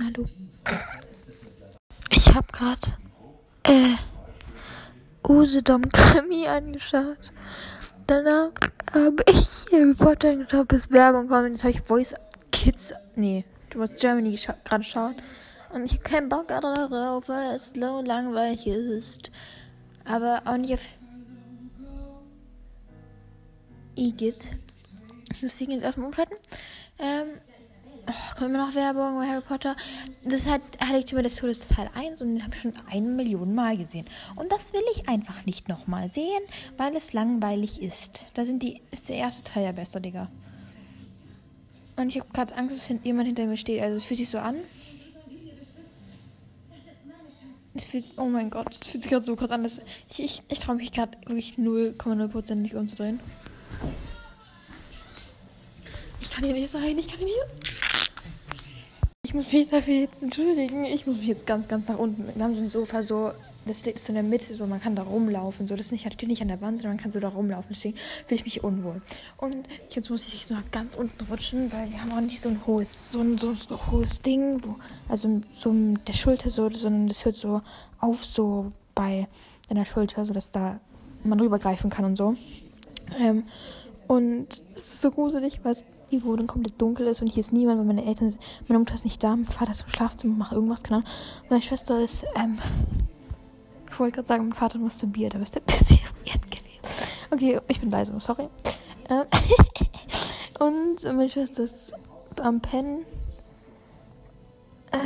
Hallo. Ich habe gerade äh, Usedom Krimi angeschaut. Danach habe ich Harry Potter angeschaut, bis Werbung kommt. Jetzt habe ich Voice Kids, nee, du musst Germany gescha gerade schauen. Und ich habe keinen Bock darauf, weil es so langweilig ist. Aber auch nicht auf Igitt. Deswegen jetzt erstmal umschalten. Ähm, oh, kommt immer noch Werbung bei Harry Potter. Das hat Heiligtümer des Todes Teil 1 und den habe ich schon eine Million Mal gesehen. Und das will ich einfach nicht nochmal sehen, weil es langweilig ist. Da sind die, ist der erste Teil ja besser, Digga. Und ich habe gerade Angst, dass jemand hinter mir steht. Also es fühlt sich so an. Es fühlt, oh mein Gott, es fühlt sich gerade so krass an. Dass ich ich, ich traue mich gerade wirklich 0,0% nicht umzudrehen. Ich kann hier nicht sein, ich kann hier nicht. Ich muss mich dafür jetzt entschuldigen. Ich muss mich jetzt ganz, ganz nach unten. Wir haben so ein Sofa so, das ist so in der Mitte, so man kann da rumlaufen. So, das das steht nicht an der Wand, sondern man kann so da rumlaufen. Deswegen fühle ich mich unwohl. Und jetzt muss ich so nach ganz unten rutschen, weil wir haben auch nicht so ein hohes, so ein, so, so hohes Ding, wo, also so der Schulter so, sondern das hört so auf, so bei deiner Schulter, so dass da man rübergreifen kann und so. Ähm, und es ist so gruselig, weil es die Wohnung komplett dunkel ist und hier ist niemand, weil meine Eltern, meine Mutter ist nicht da, mein Vater ist im Schlafzimmer, macht irgendwas, keine Ahnung. Meine Schwester ist, ähm, ich wollte gerade sagen, mein Vater masturbiert, aber ist der bisschen gewesen. Okay, ich bin leise, sorry. Ähm, und meine Schwester ist am Pennen. Äh,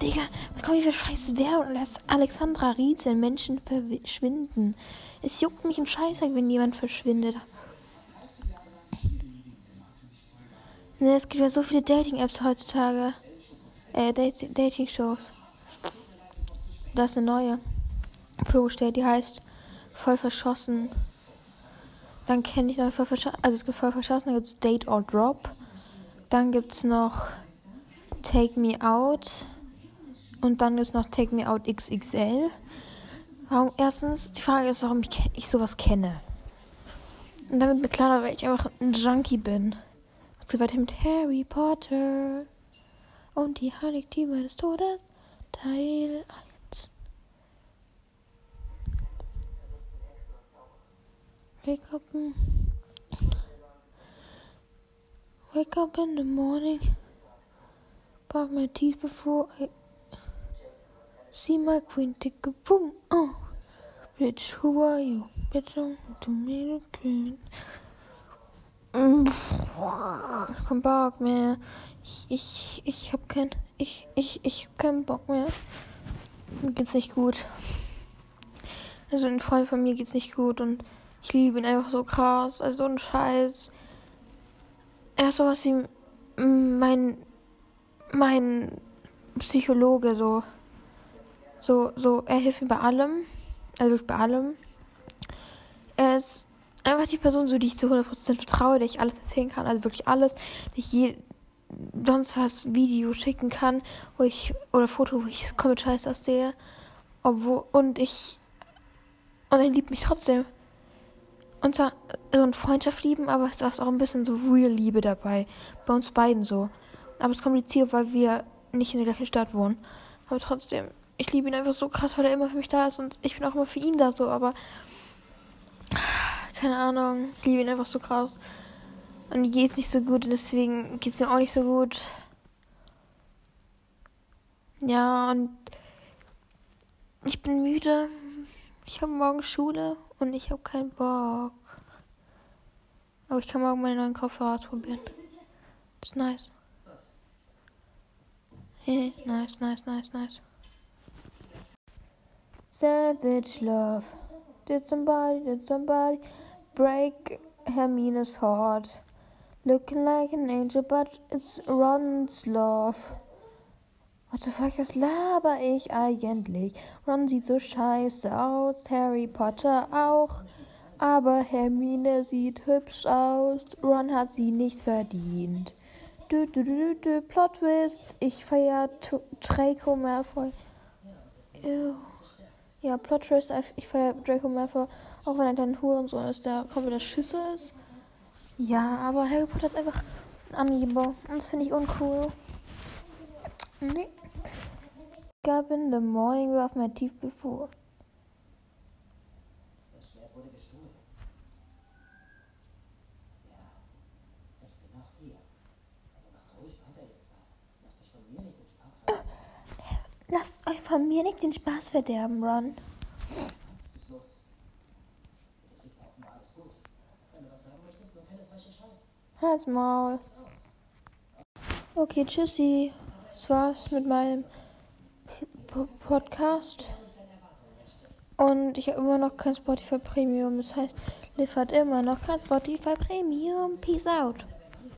Digga, da kommt diese scheiß Werbung und lässt Alexandra Riezel Menschen verschwinden. Es juckt mich ein Scheißer, wenn jemand verschwindet. Ne, es gibt ja so viele Dating-Apps heutzutage. Äh, Dating-Shows. Da ist eine neue vorgestellt, die heißt Voll verschossen. Dann kenne ich noch voll verschossen. Also es gibt voll verschossen, dann gibt es Date or Drop. Dann gibt es noch Take Me Out. Und dann gibt es noch Take Me Out XXL. Warum, erstens, die Frage ist, warum ich, ich sowas kenne. Und damit mir klar, weil ich einfach ein Junkie bin. Harry Potter und die Heiligtümer des Todes, Teil 1. Wake up, in, wake up in the morning, brush my teeth before I see my queen take a boom. Oh, bitch, who are you? Bitch, I'm to me the queen. Kein Bock mehr. Ich, ich, ich hab kein, ich, ich, ich hab keinen Bock mehr. Mir geht's nicht gut. Also ein Freund von mir geht's nicht gut und ich liebe ihn einfach so krass. Also so ein Scheiß. Er ist sowas wie mein, mein Psychologe, so. So, so, er hilft mir bei allem. Also bei allem. Er ist einfach die Person, so die ich zu 100% vertraue, der ich alles erzählen kann, also wirklich alles, die ich je, sonst was Video schicken kann, wo ich oder Foto, wo ich komplett scheiße aussehe, obwohl und ich und er liebt mich trotzdem. Und zwar so ein Freundschaft lieben, aber es ist auch ein bisschen so real Liebe dabei. Bei uns beiden so. Aber es ist kompliziert, weil wir nicht in der gleichen Stadt wohnen. Aber trotzdem, ich liebe ihn einfach so krass, weil er immer für mich da ist und ich bin auch immer für ihn da so, aber keine Ahnung. Ich liebe ihn einfach so krass. Und ihm geht's nicht so gut und deswegen geht's mir auch nicht so gut. Ja, und ich bin müde. Ich habe morgen Schule und ich habe keinen Bock. Aber ich kann morgen meine neuen Kopfhörer ausprobieren. Das ist nice. Hey, nice, nice, nice, nice. Savage Love. Did somebody, did somebody break Hermines heart? Looking like an angel, but it's Ron's love. What the fuck, was laber ich eigentlich? Ron sieht so scheiße aus, Harry Potter auch. Aber Hermine sieht hübsch aus. Ron hat sie nicht verdient. Du, du, du, du, Plot Twist. Ich feier Draco Malfoy. Ew. Ja, Plot Twist. Ich feier Draco Malfoy. Auch wenn er dann Hurensohn ist, der komplett der Schüsse ist. Ja, aber Harry Potter ist einfach ein Angeber. Und das finde ich uncool. Nee. Up in the morning, brush my teeth before. Das Schwert wurde gestohlen. Ja, ich bin noch hier. Aber macht ruhig weiter, ihr zwei. Lasst euch von mir nicht den Spaß verderben. Lasst euch von mir nicht den Spaß verderben, Ron. Halt's Maul. Okay, tschüssi. Das war's mit meinem P Podcast. Und ich habe immer noch kein Spotify Premium. Das heißt, liefert immer noch kein Spotify Premium. Peace out.